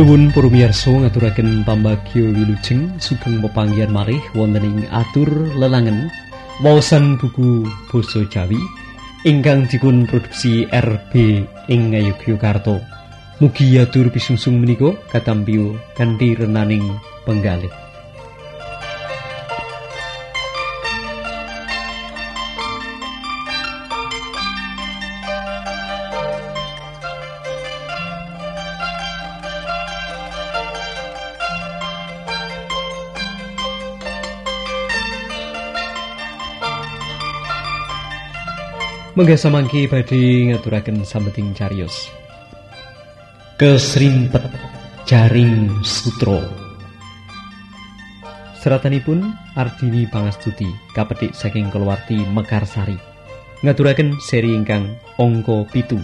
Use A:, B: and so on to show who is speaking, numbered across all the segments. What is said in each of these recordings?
A: Nuwun para miyarsa ngaturaken pambagya wilujeng sugeng pepanggihan malih wonten ing atur lelangen waosan buku basa Jawi ingkang dipun produksi RB ing Ngayogyakarta. Mugi atur pisungsung menika katampi kanthi renaning penggalih. Mengga samangke badhe ngaturaken sambeting cariyos. Kesrimpet jaring sutra. Seratanipun Ardini Pangastuti kapetik saking keluarti Mekarsari. Ngaturaken seri ingkang angka pitu.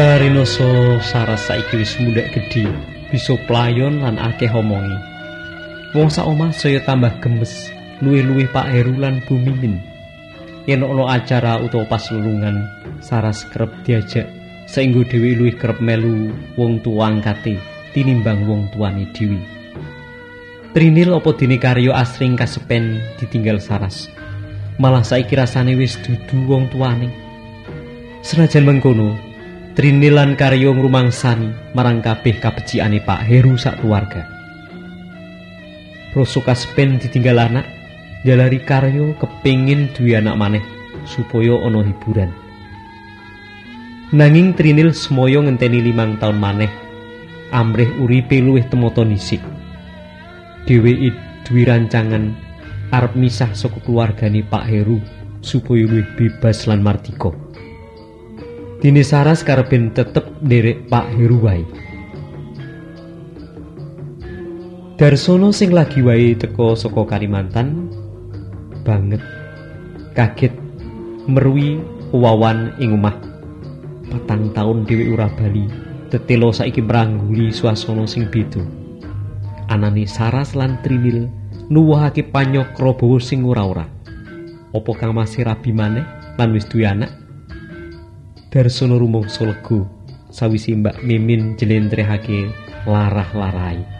A: Rinoso saras saiki wis mundhak gedhi, bisa playon lan akeh omongi. Wong sak omah saya tambah gemes, luwih-luwih Pak Heru lan Bu Mimin. Yen ana acara utawa pas lelungan, saras kerep diajak saenggo dhewe luwih kerep melu wong tuwa angkate tinimbang wong tuane dhewe. Trinil apa dene karya asring kasepen ditinggal saras. Malah saiki rasane wis dudu wong tuane. Senajan mengkono, Trinilan karyo ngrumangsani marang kabeh kabecikane Pak Heru sak keluarga. Rasa kaspen ditinggal anak, jalari karyo kepingin duwe anak maneh supaya ana hiburan. Nanging Trinil semoyo ngenteni limang taun maneh, amrih uripe luwih temoto nisik. Dheweke duwe rancangan arep misah saka keluargane Pak Heru supaya luwih bebas lan mardika. Dini Saras karben tetep nderek Pak Heru wae. Darsono sing lagi wae teko saka Kalimantan banget kaget merwi wawan ing omah. Patang taun dhewe ora bali tetelo saiki mrangguli swasana sing beda. Anane Saras lan Trinil nuwuhake panyokro bawa sing ora-ora. Apa kang masih rabi maneh lan wis duwe anak Darsono rumangsa lega sawise Mbak Mimin jlentrehake larah-larai.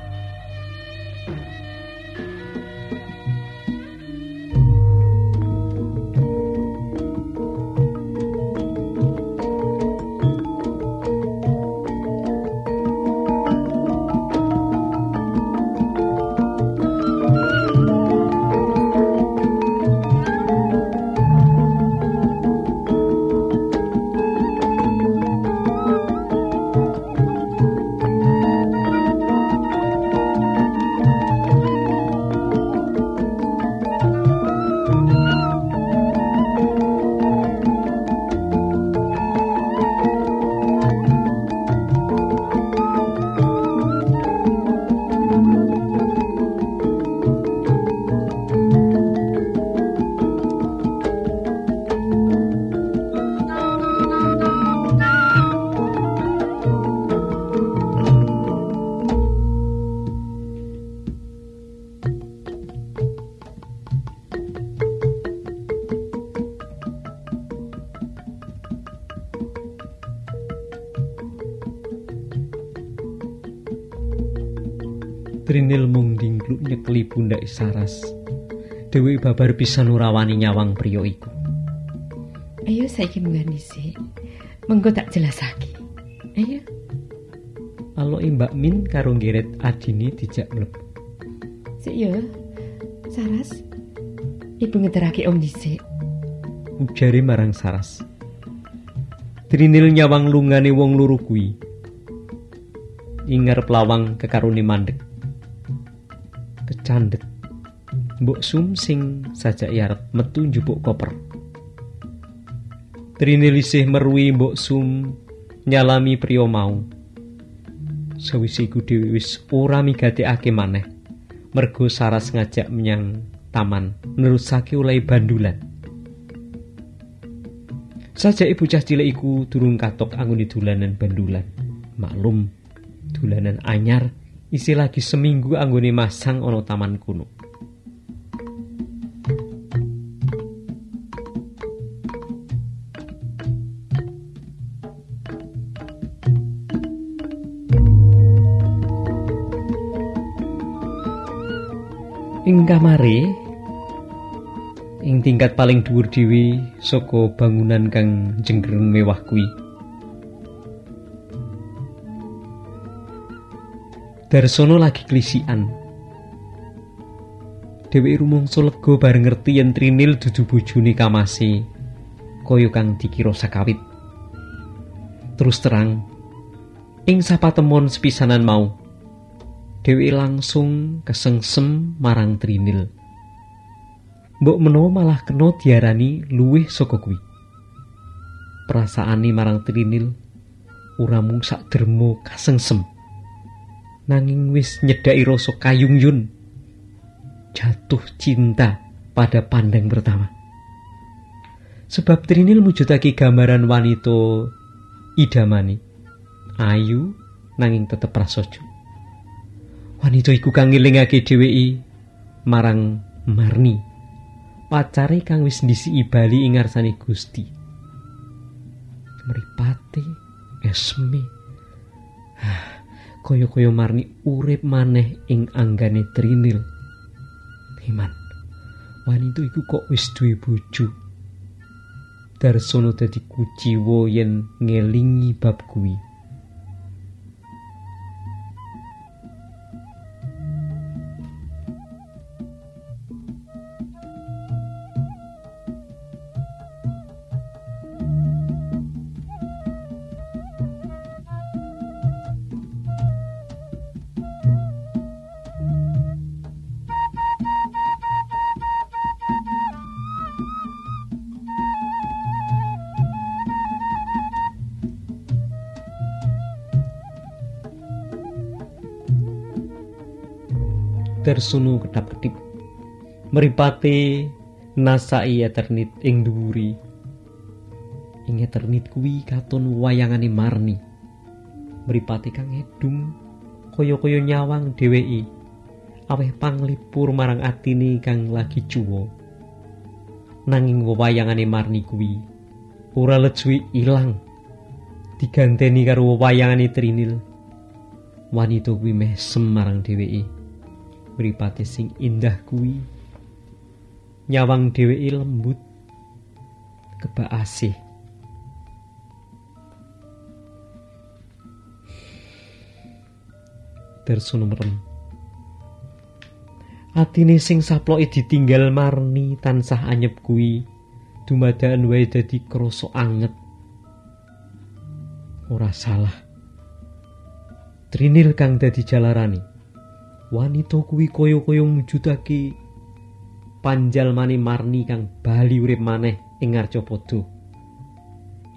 A: Pundak Saras. Dewi babar pisan ora wani nyawang priya iku.
B: Ayo saiki munggah dhisik. Mengko tak jelasake. Ayo.
A: Aloke Mbak Min karo ngeret adine dijak mlebu.
B: Sik ya. Saras. Ibu ngeterake om dhisik.
A: Ujare marang Saras. Trinil nyawang lungane wong loro kuwi. Ing ngarep lawang kekarone mandek. Kecandet. Mbok Sum sing sajak arep metu njupuk koper. Trinil isih merwi Mbok Sum nyalami priya mau. Sawise iku dhewe wis ora migatekake maneh. Mergo Saras ngajak menyang taman nerusake oleh bandulan. Sajake bocah cilik iku durung katok anggone dolanan bandulan. Maklum, dolanan anyar isi lagi seminggu anggone masang ana taman kuno. Tingkat paling dhuwur dhewe saka bangunan kang jenggreng mewah kuwi. Darsono lagi klisian. Dheweke rumangsa lega bareng ngerti yen Trinil dudu bojone Kamase kaya kang dikira sakawit. Terus terang, ing sapatemon sepisanan mau, dheweke langsung kesengsem marang Trinil. Mbok menawa malah kena diarani luwih saka kuwi. Perasaane marang Trinil ora mung sak dermo kasengsem. Nanging wis nyedaki rasa kayungyun. Jatuh cinta pada pandang pertama. Sebab Trinil mujudake gambaran wanita idamani. Ayu nanging tetep prasaja. Wanita iku kang ngelingake dheweke marang Marni. Pacare kang wis ndisiki bali ing ngarsane Gusti. Mripate esme. Kaya-kaya marni urip maneh ing anggane Trinil. Iman. Wanita iku kok wis duwe bojo. Darsono dadi kuciwa yen ngelingi bab kuwi. Tersunu kedap-kedip. Meripate nasai eternit ing dhuwuri. Ing eternit kuwi katon wayangane Marni. Meripate kang edung kaya-kaya nyawang dheweke. Aweh panglipur marang atine kang lagi cuwa. Nanging wayangane Marni kuwi ora lecuwi ilang. Diganteni karo wayangane Trinil. Wanita kuwi meh semarang dheweke. Mripate sing indah kuwi. Nyawang dheweke lembut kebak asih. Darsono merem Atine sing saploke ditinggal marni tansah anyep kuwi dumadakan wae dadi krasa anget. Ora salah. Trinil kang dadi jalarani wanita kuwi kaya-kaya mujudake panjal mani marni kang bali urip maneh ing ngarcapada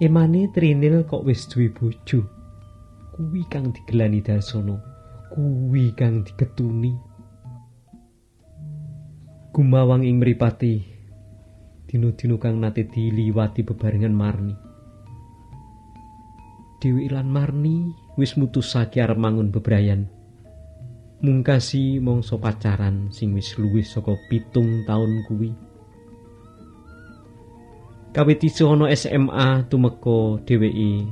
A: emane trinil kok wis duwe bojo? Kuwi kang digelani dasono kuwi kang diketuni. Gumawang ing mripati dino-dino kang nate diliwati bebarengan marni. Dewi lan Marni wis mutusake arep mangun bebrayan mungkasi mangsa pacaran sing wis luwih saka pitung taun kuwi. Kawit iso ana SMA tumeka dheweke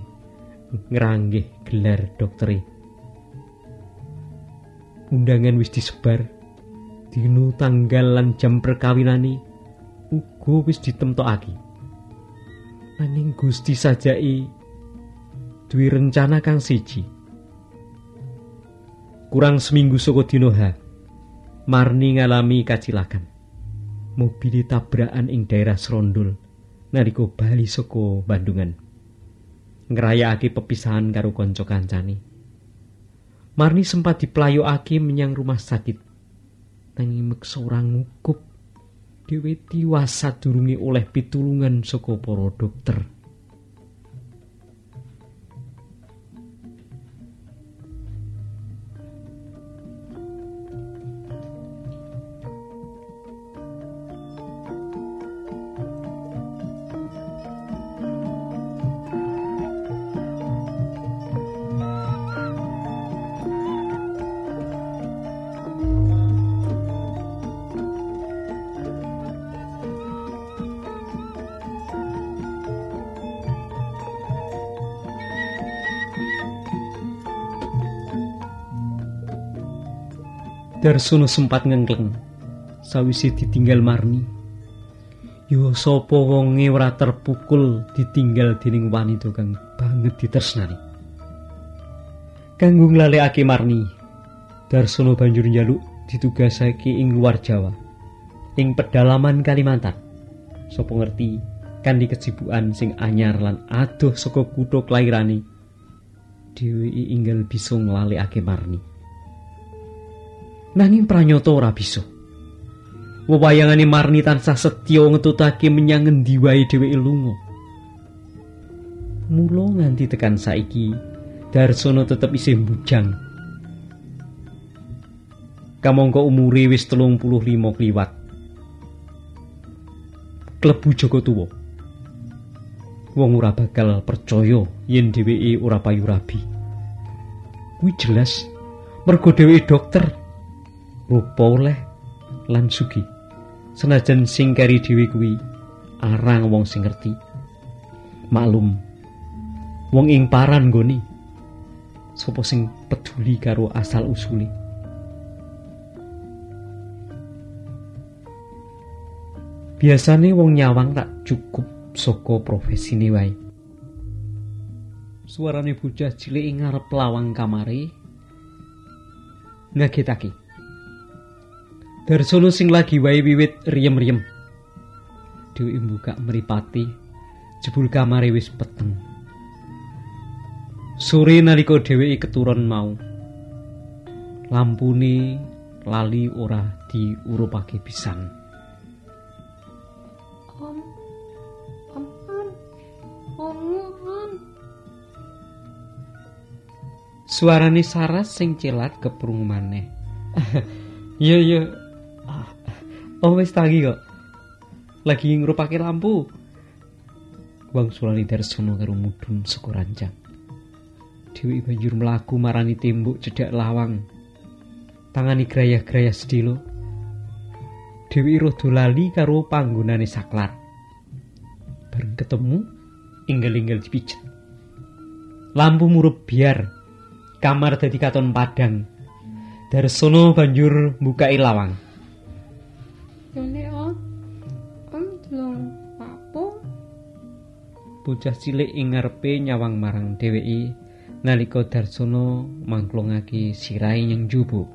A: ngranggih gelar doktere. Undangan wis disebar. Dino tanggal lan jam perkawinane uga wis ditemtokake. Nanging Gusti sajake duwe rencana kang siji. Kurang seminggu saka dina ha, Marni ngalami kacilakan. Mobil tabrakan ing daerah Srondol nalika bali saka Bandungan. ngrayakake pepisahan karo kanca kancane. Marni sempat diplayokake menyang rumah sakit. Nanging meksa ora ngukup. Dhewe tiwas sadurunge oleh pitulungan saka para dokter. Darsono sempat ngengkleng sawise ditinggal Marni. Yo sapa wonge ora terpukul ditinggal dening wanita kang banget ditresnani. Kanggo nglalekake Marni, Darsono banjur njaluk ditugasake ing luar Jawa, ing pedalaman Kalimantan. Sopo ngerti kanthi kesibukan sing anyar lan adoh saka kutha klairane, dheweke inggal bisa nglalekake Marni. Nanging pranyata ora bisa. Wewayangane Marni tansah setya ngetutake menyang ngendi wae dheweke lunga. Mula nganti tekan saiki, Darsono tetep isih bujang. Kamangka umure wis 35 kliwat. Klebu Joko Tuwa. Wong ora bakal percaya yen dheweke ora payu rabi. Kuwi jelas mergo dheweke dokter. Rupa oleh lan sugi. Senajan sing kari dhewe kuwi arang wong sing ngerti. Maklum wong ing paran nggone sapa sing peduli karo asal usule? Biasane wong nyawang tak cukup saka profesine wae. Suarane bocah cilik ing ngarep lawang kamare ngagetake Darsono sing lagi wae wiwit riem-riem. Dewi mbuka mripati, jebul kamare wis peteng. Sore nalika dheweke keturun mau. Lampune lali ora diurupake pisan.
B: Om. Om. Om. Om.
A: Suarane Saras sing celat keprungu maneh. Iya, iya. Oh wis tangi kok. Lagi ngrupake lampu. Wang sulani darsono karo mudhun saka rancang. Dewi banjur mlaku marani tembok cedhak lawang. Tangani grayah-grayah sedilo. Dewi rada lali karo panggonane saklar. Bareng ketemu inggal-inggal dipijet. Lampu murup biar. Kamar dadi katon padang. Darsono banjur mbukai lawang. Bocah cilik ing ngarepe nyawang marang dheweke nalika Darsono mangklongake sirahe nyang jubu.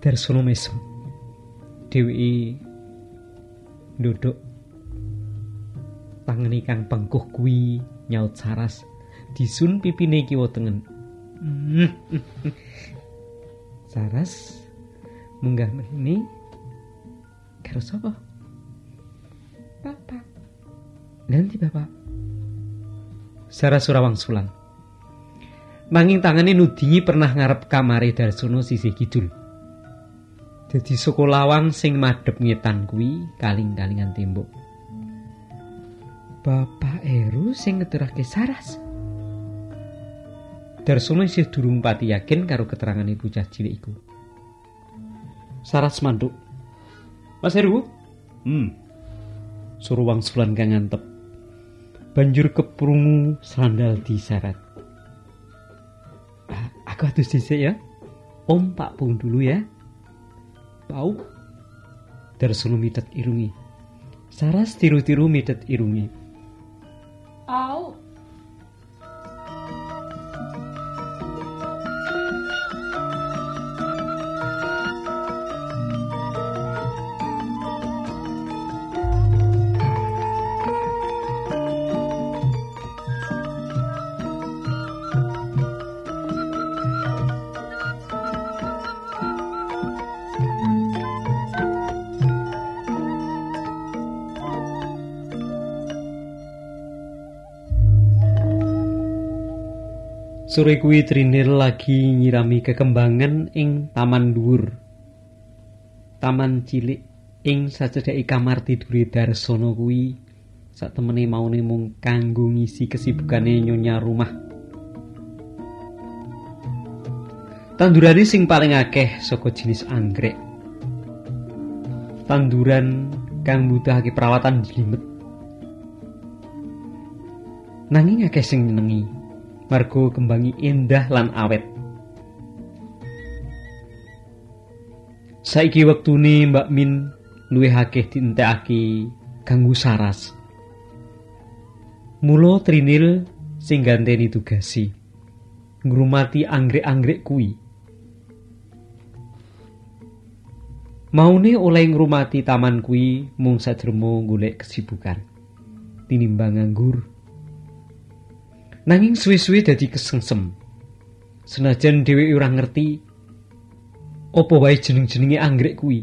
A: Darsono mesem. Dheweke ndodok tangani kang pengkuh kuwi nyaut saras disun pipine kiwa tengen. saras munggah meneh Karo sapa?
B: Bapak.
A: Nanti bapak. Sara Surawang Sulan. Nanging tangane nudingi pernah ngarep kamare Darsono sisih kidul. Dadi saka lawang sing madhep ngetan kuwi kaling-kalingan tembok. Bapak Eru sing ngeterake Saras. Darsono isih durung pati yakin karo keterangan ibu cah cilik iku. Saras manduk Mas Heru? Hmm. Suruh wang sulan kang ngantep. Banjur keprungu sandal di syarat. Ah, aku atus dhisik ya. Om Pak Pung dulu ya. Pau. Darsono mitet irungi. Saras tiru-tiru mitet irungi. Sore kuwi Trinil lagi nyirami kekembangan ing taman dhuwur. Taman cilik ing sacedhake kamar tidure Darsono kuwi sak temene maune mung kanggo ngisi kesibukane nyonya rumah. Tandurane sing paling akeh saka jenis anggrek. Tanduran kang mbutuhake perawatan jlimet. Nanging akeh sing nyenengi. Margo kembangi indah lan awet. Saiki wektune Mbak Min luwih akeh dientekake kanggo saras. Mula Trinil sing ganteni tugasi ngrumati anggrek-anggrek kuwi. Maune oleh ngrumati taman kuwi mung sadremo golek kesibukan. Tinimbang nganggur nanging suwe-suwe dadi kesengsem. Senajan dheweke ora ngerti apa wae jeneng-jenenge anggrek kuwi.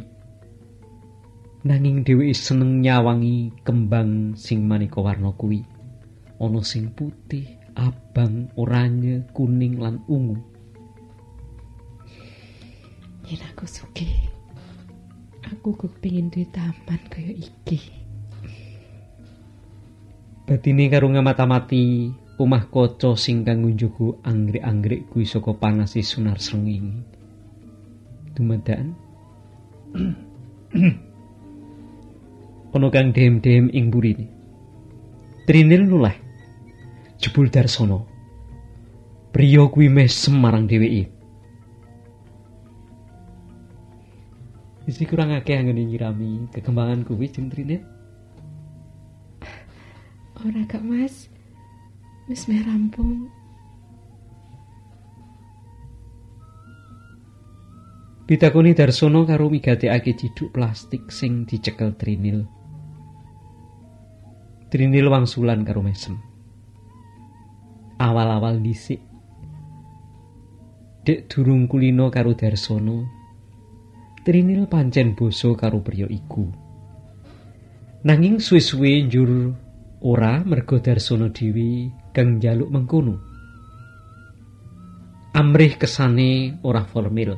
A: Nanging dheweke seneng nyawangi kembang sing maneka warna kuwi. Ana sing putih, abang, oranye, kuning lan ungu.
B: Yen aku sugih, aku kepengin duwe taman kaya iki.
A: Batine karo ngamata-mati omah kaca sing kang ngunjuku anggrek-anggrek kuwi saka panase sunar srengenge. Dumadakan ana kang dem-dem ing burine. Trinil nuleh jebul darsono. Priya kuwi mesem marang dheweke. Isi kurang akeh anggone nyirami kekembangan kuwi jeng Trinil.
B: Ora gak Mas. Wis rampung.
A: Pitakoni Darsono karo migatekake ciduk plastik sing dicekel Trinil. Trinil wangsulan karo mesem. Awal-awal dhisik Dek durung kulino karo Darsono. Trinil pancen boso karo priya iku. Nanging suwe-suwe njur ora mergo Darsono dhewe kang njaluk mengkono. Amrih kesane ora formal.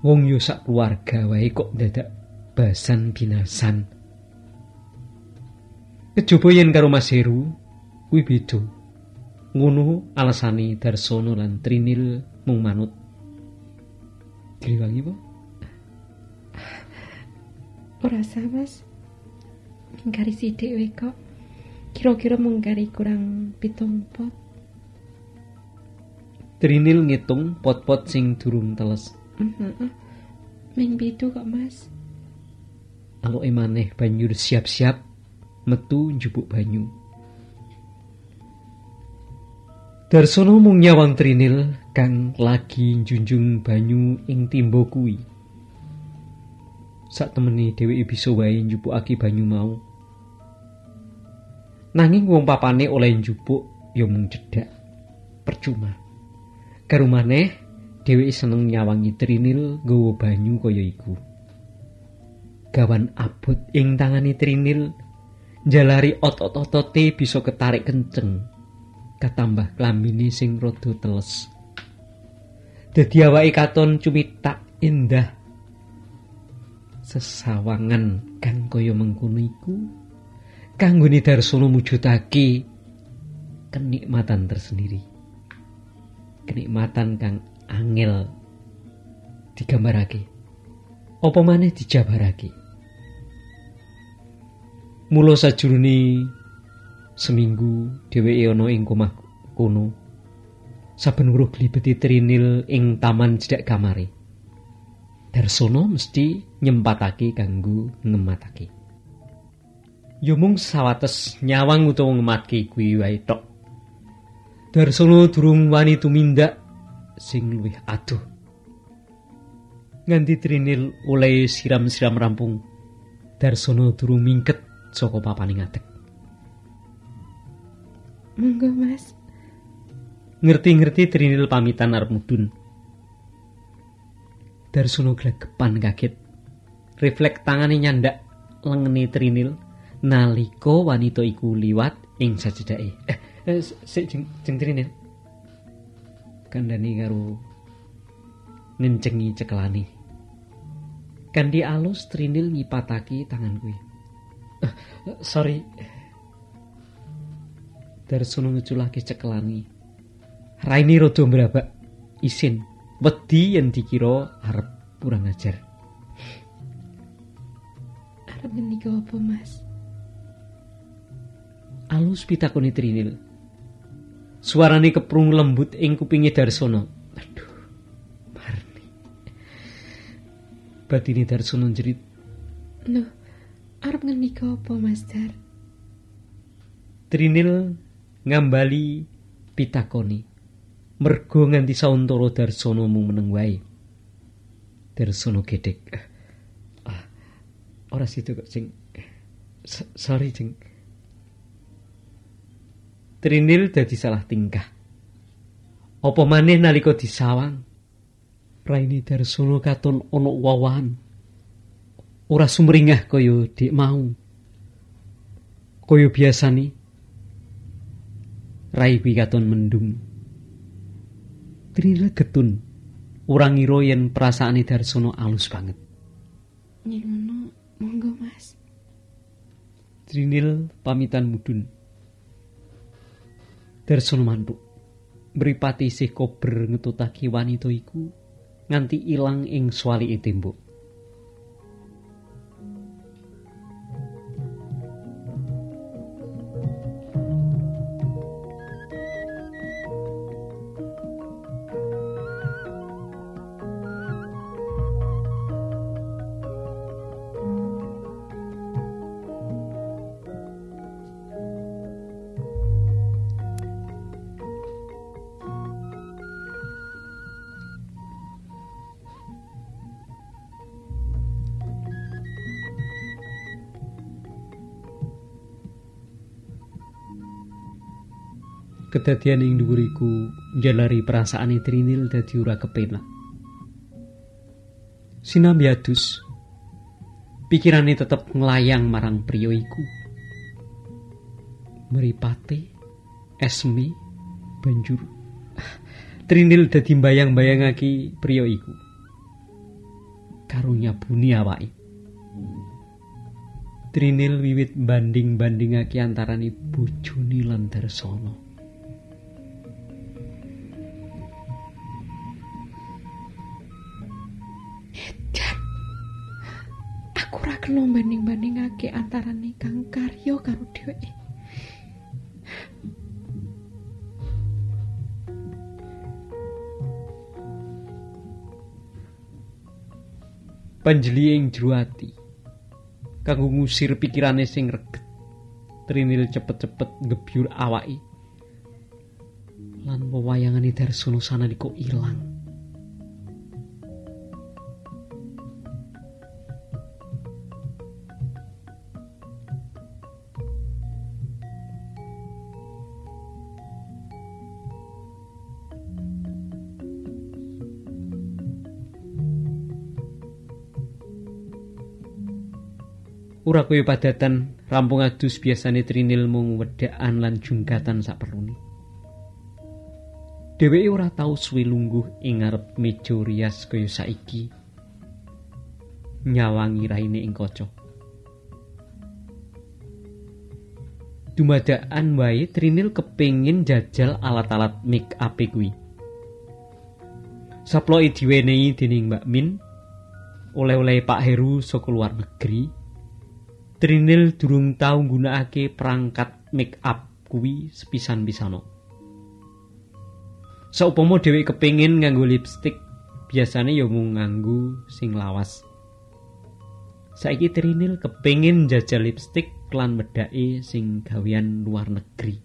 A: Wong yo sak keluarga wae kok dadak basan binasan. Kejaba yen karo Mas Heru kuwi beda. Ngono alasane Darsono lan Trinil mung manut. Kliwangi po?
B: Ora sah Mas. Mingkari sithik wae kok. Kira-kira mungkari kurang pitung pot.
A: Trinil ngitung pot-pot sing durung teles.
B: Heeh. Ming pitu kok Mas.
A: Aloke maneh banjur siap-siap metu njupuk banyu. Darsono mung nyawang Trinil kang lagi njunjung banyu ing timba kuwi. Sak temene dheweke bisa wae njupukake banyu mau. Nanging wong papane oleh njupuk ya mung cedhak. Percuma. Maneh dheweke seneng nyawangi Trinil nggawa banyu kaya iku. Gawan abot ing tangane Trinil njalari otot-otote bisa ketarik kenceng. Katambah klambine sing rada teles. Dadi awake katon cumitak indah. Sesawangan kang kaya mengkono iku kanggone Darsono mujudake kenikmatan tersendiri. Kenikmatan kang angel digambarake. Apa maneh dijabarake. Mula sajroning seminggu dheweke ana ing omah kono. Saben weruh glibeti Trinil ing taman cedhak kamare. Darsono mesti nyempatake kanggo ngematake. Ya mung sawates nyawang utawa ngematke kuwi wae tok. Darsono durung wani tumindak sing luwih adoh. Nganti Trinil oleh siram-siram rampung, Darsono durung mingket saka papaning ngadeg.
B: Monggo Mas.
A: Ngerti-ngerti Trinil pamitan arep mudhun. Darsono glegepan kaget. Refleks tangane nyandak lengene Trinil nalika wanita iku liwat ing sajidake. Eh, eh sik jeng, kandhani karo ngencengi cekelane. Kanthi alus Trinil ngipatake tangan kuwi. Uh, sorry. Darsono ngeculake cekelane. Raini rada mbrabak. Isin. Wedi yen dikira arep kurang ajar.
B: Arep ngendika apa, Mas?
A: Alus pitakoni Trinil. Suarane keprung lembut ing kupinge Darsono. Aduh. Marni. Batine Darsono jerit.
B: Loh, arep ngendika apa, Mas Dar?
A: Trinil ngambali pitakoni. Mergo nganti sauntara Darsono mung meneng wae. Darsono gedek. Ah, ora situ kok, Cing. S sorry, Cing. Trinil dadi salah tingkah. Apa maneh nalika disawang? Raini Darsono katon ana wawahan. Ora sumringah kaya dik mau. Kaya biasane. Rai katon mendung. Trinil getun. Ora ngira yen perasaane Darsono alus banget.
B: Yen ngono, monggo, Mas.
A: Trinil pamitan mudun. Darsono mantuk. Mripate isih kober ngetutake wanita iku nganti ilang ing swalike tembok. Kedadian ing dhuwur iku njalari perasaane Trinil dadi ora kepenak. Sinambi adus. Pikirane tetep nglayang marang priya iku. Meripate Esmi banjur Trinil dadi bayang-bayangake priya iku. Karunya buni awake. Trinil wiwit banding-bandingake antarane bojone lan Darsono.
B: Kena banding-bandingake antarane Kang Karyo karo dheweke.
A: Panjeli ing jero. Kanggo ngusir pikirane sing reget. Trinil cepet-cepet ngebyur awake. Lan wewayangane Darsono sanadika ilang. Ora kaya padatan rampung adus biasane Trinil mung wedakan lan jungkatan saperlune. Dheweke ora tau suwe lungguh ing ngarep meja rias kaya saiki. Nyawangi raine ing kaca. Dumadakan wae Trinil kepengin jajal alat-alat make up kuwi. Saploke diwenehi dening Mbak Min oleh-oleh Pak Heru saka luar negeri. Trinil durung tau nggunakake perangkat make up kuwi sepisan-pisano. Saupama dheweke kepengin nganggo lipstick, biasane ya mung nganggo sing lawas. Saiki Trinil kepengin njajal lipstick lan medake sing gawean luar negeri.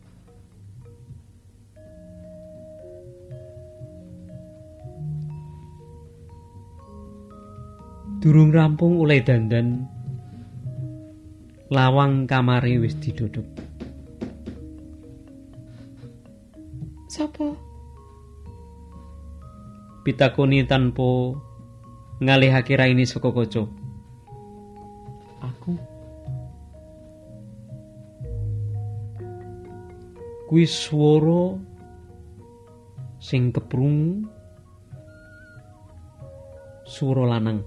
A: Durung rampung oleh dandan lawang kamare wis diduduk.
B: Sopo?
A: Pitakoni tanpa ngalihake raine saka kaca. Aku kuwi swara sing keprungu swara lanang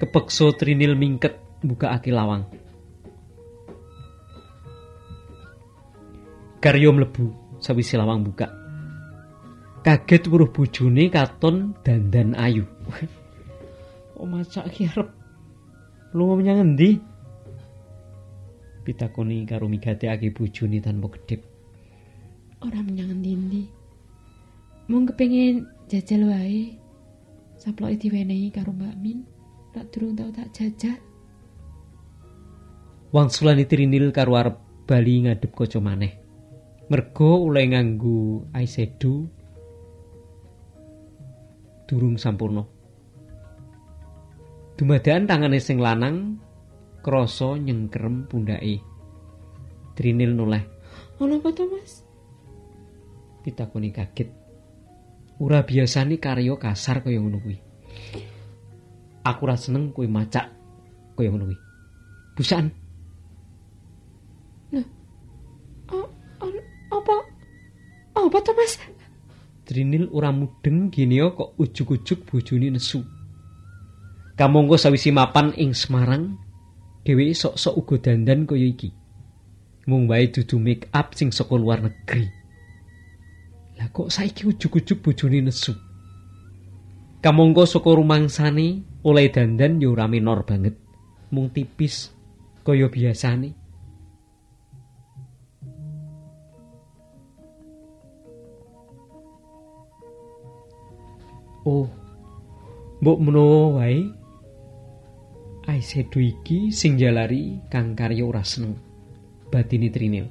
A: kepeksa trinil mingket mbukakake lawang. Karyo mlebu sawise lawang buka. Kaget weruh bojone katon dandan ayu. Kok macak ki arep? Lunga menyang endi? Pitakoni karo migatekake bojone tanpa kedip
B: ora menyang endi mung kepengin jajal wae saploke diwenehi karo Mbak Min tak durung tau tak jajal
A: wangsulane trinil karo arep bali ngadep kaca maneh mergo oleh nganggo eyeshadow durung sampurna. Dumadakan tangane sing lanang krasa nyengkerem pundhake. Trinil noleh.
B: Ono apa to, Mas?
A: Pitakoni kaget. Ora biasane karya kasar kaya ngono kuwi. Aku ora seneng kowe macak kaya ngono kuwi. Busan.
B: Apa? Apa to, Mas?
A: Trinil ora mudeng gini kok ujug-ujug bojone nesu. Kamangka sawisi mapan ing Semarang, dheweke sok-sok uga dandan kaya iki. Mung wae dudu make up sing saka luar negeri. Lah kok saiki ujug-ujug bojone nesu. Kamangka saka rumangsane oleh dandan yo ora minor banget. Mung tipis kaya biasane. Oh. Mbok menawa wae Aisedo iki sing jalari kang karya ora seneng. Batine Trinil.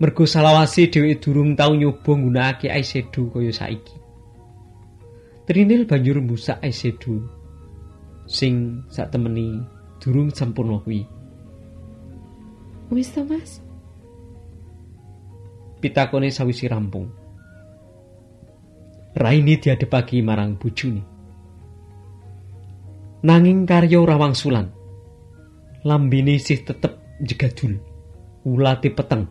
A: Mergo salawase dheweke durung tau nyoba nggunakake eyeshadow kaya saiki. Trinil banjur mbusak eyeshadow sing sak temeni durung sempurna kuwi.
B: Wis to, Mas?
A: Pitakone sawisi rampung. Raini diadepake marang bojone. Nanging karya ora wangsulan. Lambene isih tetep jegadul. Ulate peteng.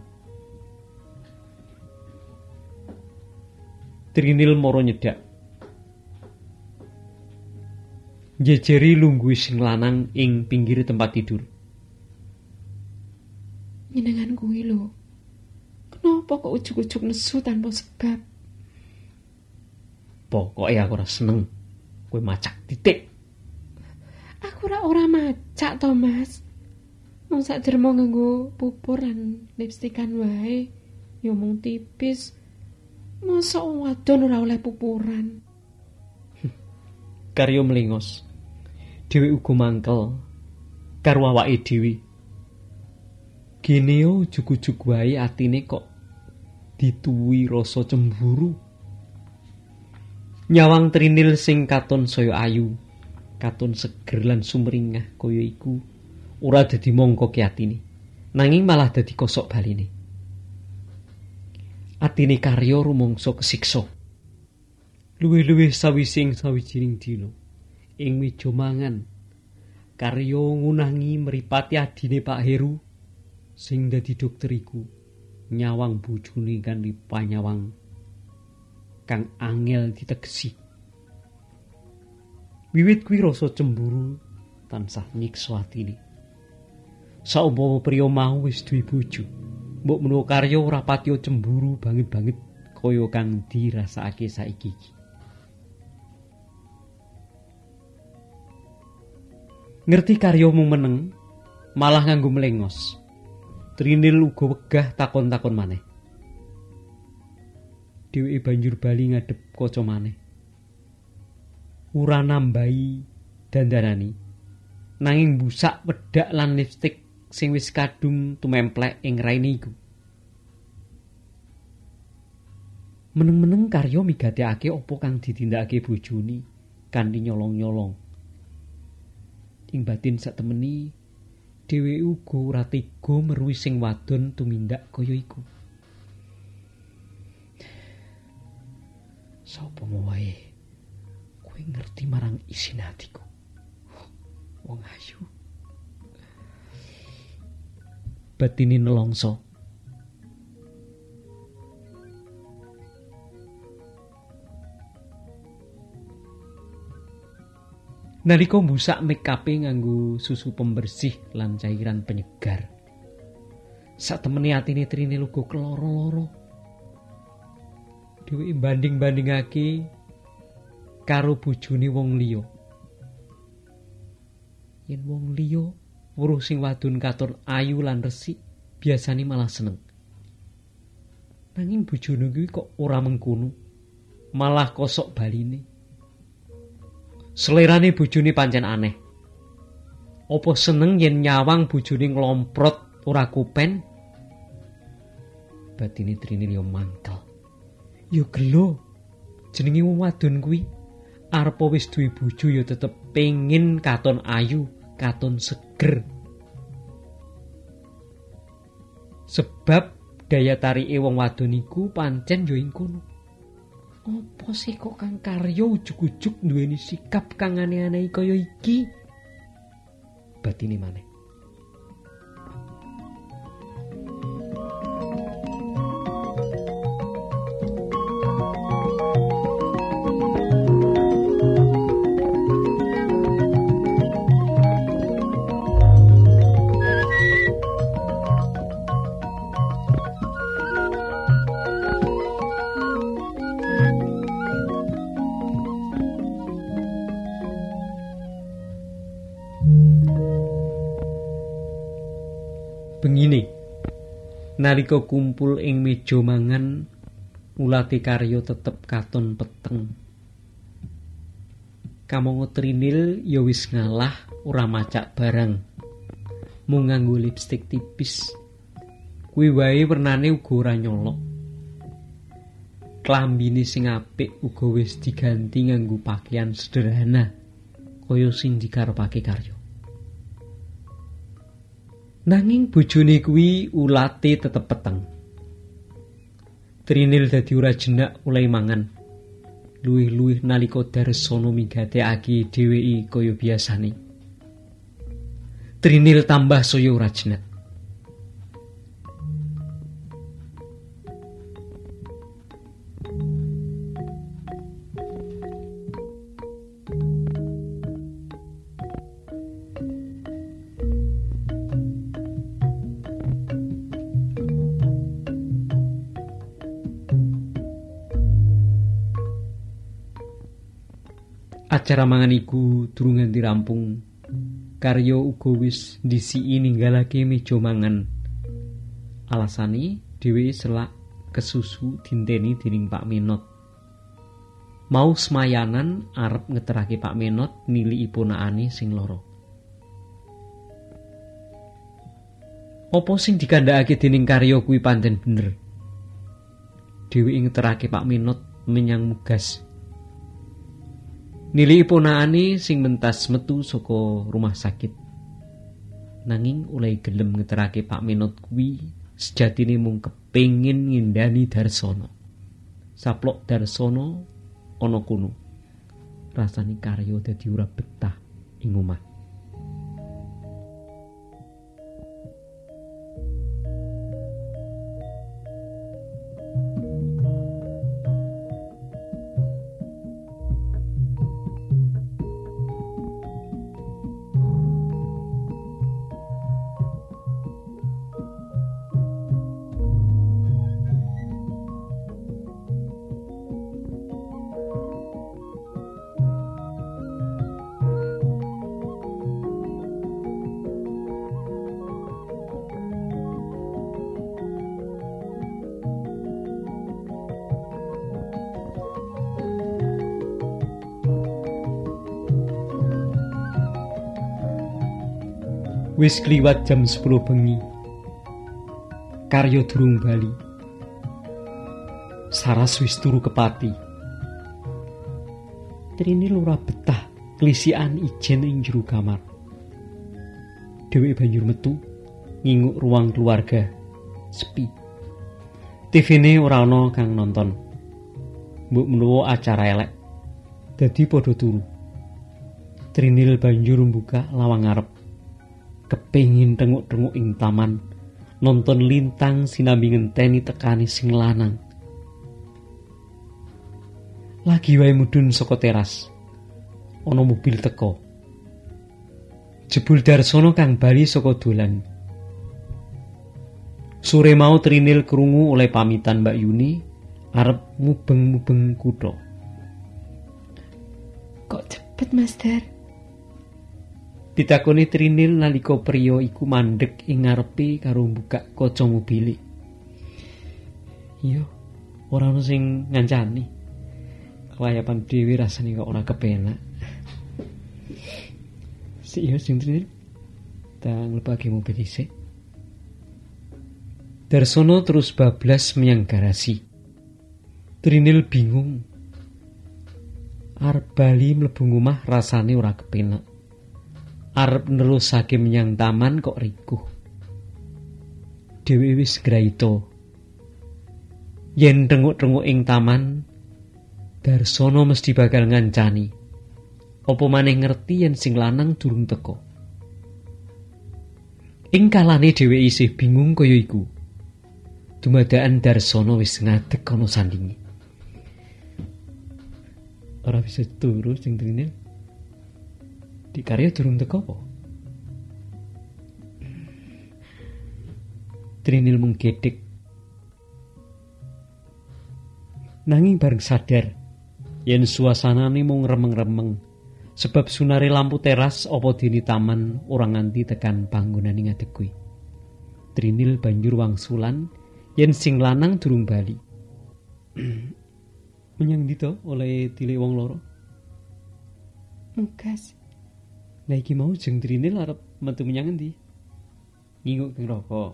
A: Trinil moro nyedak. Jejeri lungguh sing lanang ing pinggir tempat tidur.
B: Nyenengan kuwi lho. Kenapa kok ujug-ujug nesu tanpa sebab?
A: Pokoke aku ora seneng kowe macak titik.
B: Aku ora ora macak to, Mas. Mung sak dermo nganggo pupur lan lipstikan wae. Ya mung tipis. Masa wadon ora oleh pupuran.
A: Karyo melingos. Dewi uga mangkel karo awake dhewe. Gene yo ujug-ujug wae atine kok dituwi rasa cemburu. Nyawang trinil sing katon saya ayu, katon seger lan sumringah kaya iku ora dadi mongko ki atine, nanging malah dadi kosok baline. Atine karya rumangsa kesiksa. Luwih-luwih sawising sawijining dina ing meja mangan karya ngunangi mripati adine Pak Heru sing dadi dokter iku nyawang bojone kanthi panyawang kang angel ditegesi. Wiwit kuwi rasa cemburu tansah nyiksa atine. Saumpama priya mau wis duwe bojo, mbok menawa karya ora patiya cemburu banget-banget kaya kang dirasakake saiki iki. Ngerti karya mung meneng, malah nganggo melengos. Trinil uga wegah takon-takon maneh. Dheweke banjur bali ngadep kaca maneh. Ora nambahi dandanani. Nanging busak wedak lan lipstik sing wis kadung tumemplek ing raine iku. Meneng-meneng karya migatekake apa kang ditindakake bojone kanthi nyolong-nyolong. Ing batin satemeni dheweke uga ora tega meruhi sing wadon tumindak kaya iku. sapa wae kowe ngerti marang isin atiku wong ayu batine nelongso Nalika musak make-upe nganggo susu pembersih lan cairan penyegar. Sak temene atine trine lugu keloro-loro. Dewi banding-bandingake karo bojone wong liya. Yen wong liya weruh sing wadon katon ayu lan resik, biasane malah seneng. Nanging bojone kuwi kok ora mengkono. Malah kosok baline. Selerane bojone pancen aneh. Apa seneng yen nyawang bojone nglomprot ora kupen? Batine Trini yo Yo gelo. Jenenge wong wadon kuwi arep wis duwe bojo yo tetep pengin katon ayu, katon seger. Sebab daya tarike wong wadon iku pancen yo ing kono. Apa sih kok Kang Karyo ujug-ujug duweni sikap kang aneh-aneh kaya iki? Batine maneh. Nalika kumpul ing meja mangan ulati karya tetep katon peteng. Kamangka Trinil ya wis ngalah ora macak barang. Mung nganggo lipstik tipis. Kuwi wae wernane uga ora nyolok. Klambine sing apik uga wis diganti nganggo pakaian sederhana kaya sing dikarepake karya. Nanging bojone kuwi ulate tetep peteng. Trinil dadi ora jenak oleh mangan. Luwih-luwih nalika Darsana migatekake dheweke kaya biasane. Trinil tambah saya ora jenak. Acara mangan iku durung nganti rampung. Karya uga wis ndisiki ninggalake meja mangan. Alasane dheweke selak kesusu dinteni dening Pak Menot. Mau semayanan arep ngeterake Pak Menot nili ipunakane sing loro. Apa sing dikandhakake dening karya kuwi pancen bener. Dheweke ngeterake Pak Menot menyang mugas. Nili ponakane sing mentas metu saka rumah sakit. Nanging oleh gelem ngeterake Pak Menot kuwi sejatine mung kepengin ngindani Darsana. Saplok Darsana ana kono. Rasane karya dadi ora betah ing omah. Wis kliwat jam 10 bengi. Karya durung bali. Saras wis turu kepati. Trini lura betah klisian ijen ing jero kamar. Dheweke banjur metu nginguk ruang keluarga sepi. TV-ne ora ana kang nonton. Mbok menawa acara elek. Dadi padha turu. Trinil banjur mbuka lawang ngarep. Kepingin tenguk-tenguk ing taman nonton lintang sinambi ngenteni tekani sing lanang lagi wae mudun saka teras ana mobil teko Jebul Darsono kang bali saka dolan. Sore mau Trinil krungu oleh pamitan Mbak Yuni arep mubeng-mubeng kutha.
B: Kok cepet, Master?
A: Ditakoni Trinil nalika priya iku mandek ing ngarepe karo buka kaca mobil. Iya, ora ono sing ngancani. Kelayapan dhewe rasane kok ora kepenak. Si iya sing Trinil. Ta nglebake mobil dhisik. Darsono terus bablas menyang garasi. Trinil bingung. Arep bali mlebu omah rasane ora kepenak. Arep nerusake menyang taman kok rikuh. Dewi wis graito. Yen tenguk-tenguk ing taman, Darsono mesti bakal ngancani. Apa maneh ngerti yen sing lanang durung teko. Ing kalane dheweke isih bingung kaya iku. Dumadaan Darsono wis ngadeg ana sandingi. Ora bisa turu sing trinil. Di karya durung teko apa? Trinil menggedek. Nanging bareng sadar yen suasanane mung remeng-remeng sebab sunare lampu teras apa dini taman ora nganti tekan panggonane ngadeg kuwi. Trinil banjur wangsulan yen sing lanang durung bali. Menyang ndi to oleh tilik wong loro?
B: Mugas.
A: Lah iki mau jeng Trinil arep metu menyang endi? Nginguk keng roko.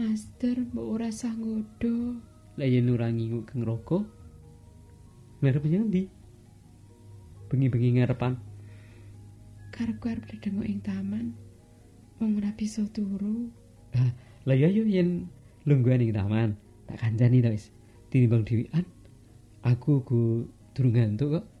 B: Master, mbok ora sah nggodho.
A: Lah yen ora nginguk keng roko, ngarep menyang endi? Bengi-bengi ngarepan.
B: Karepku arep dedengok ing taman. Wong ora bisa turu.
A: Ah, lah ya yo yen lungguhan ing taman, tak kancani to wis. Tinimbang dhewean. Aku ku durung ngantuk kok.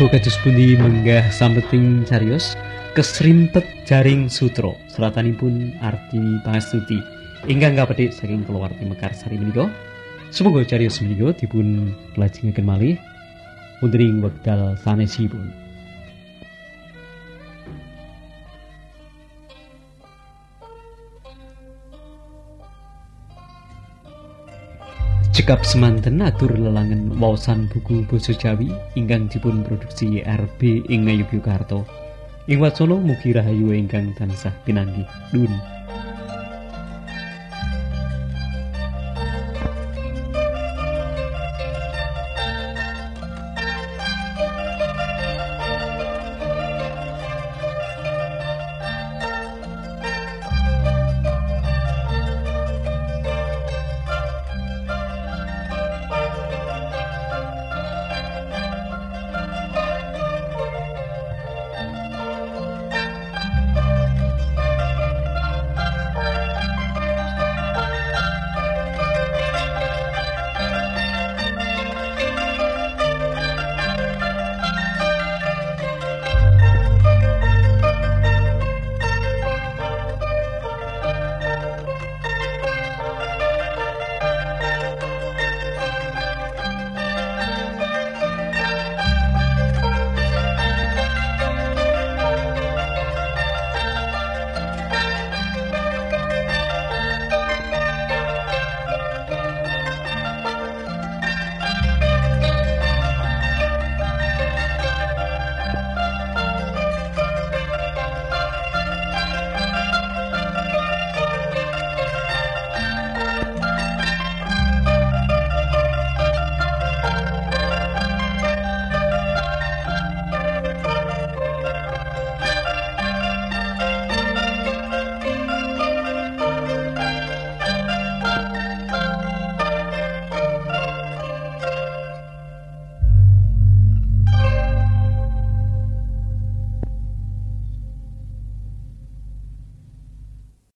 A: Purmirso kados pundi menggah sampeting carios kesrimpet jaring sutro seratanipun Artini Pangastuti ingkang kapedik saking keluarti Mekar Sari menika. Semoga carios menika dipun lajengaken malih. Wonten ing wekdal sanesipun Cekap semanten atur lelangan wawasan buku basa Jawi ingkang dipun produksi RB ing Ngayogyakarta. Ing wacana mugi rahayu ingkang tansah pinanggih. Dun.